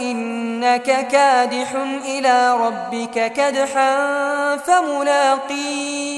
إنك كادح إلى ربك كدحا فملاقيه.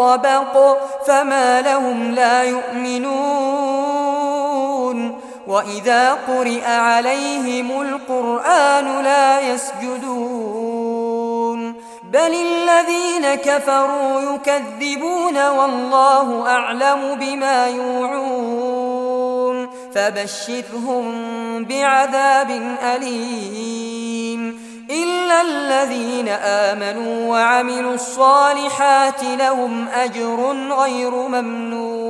طبق فما لهم لا يؤمنون وإذا قرئ عليهم القرآن لا يسجدون بل الذين كفروا يكذبون والله أعلم بما يوعون فبشرهم بعذاب أليم الذين آمنوا وعملوا الصالحات لهم أجر غير ممنون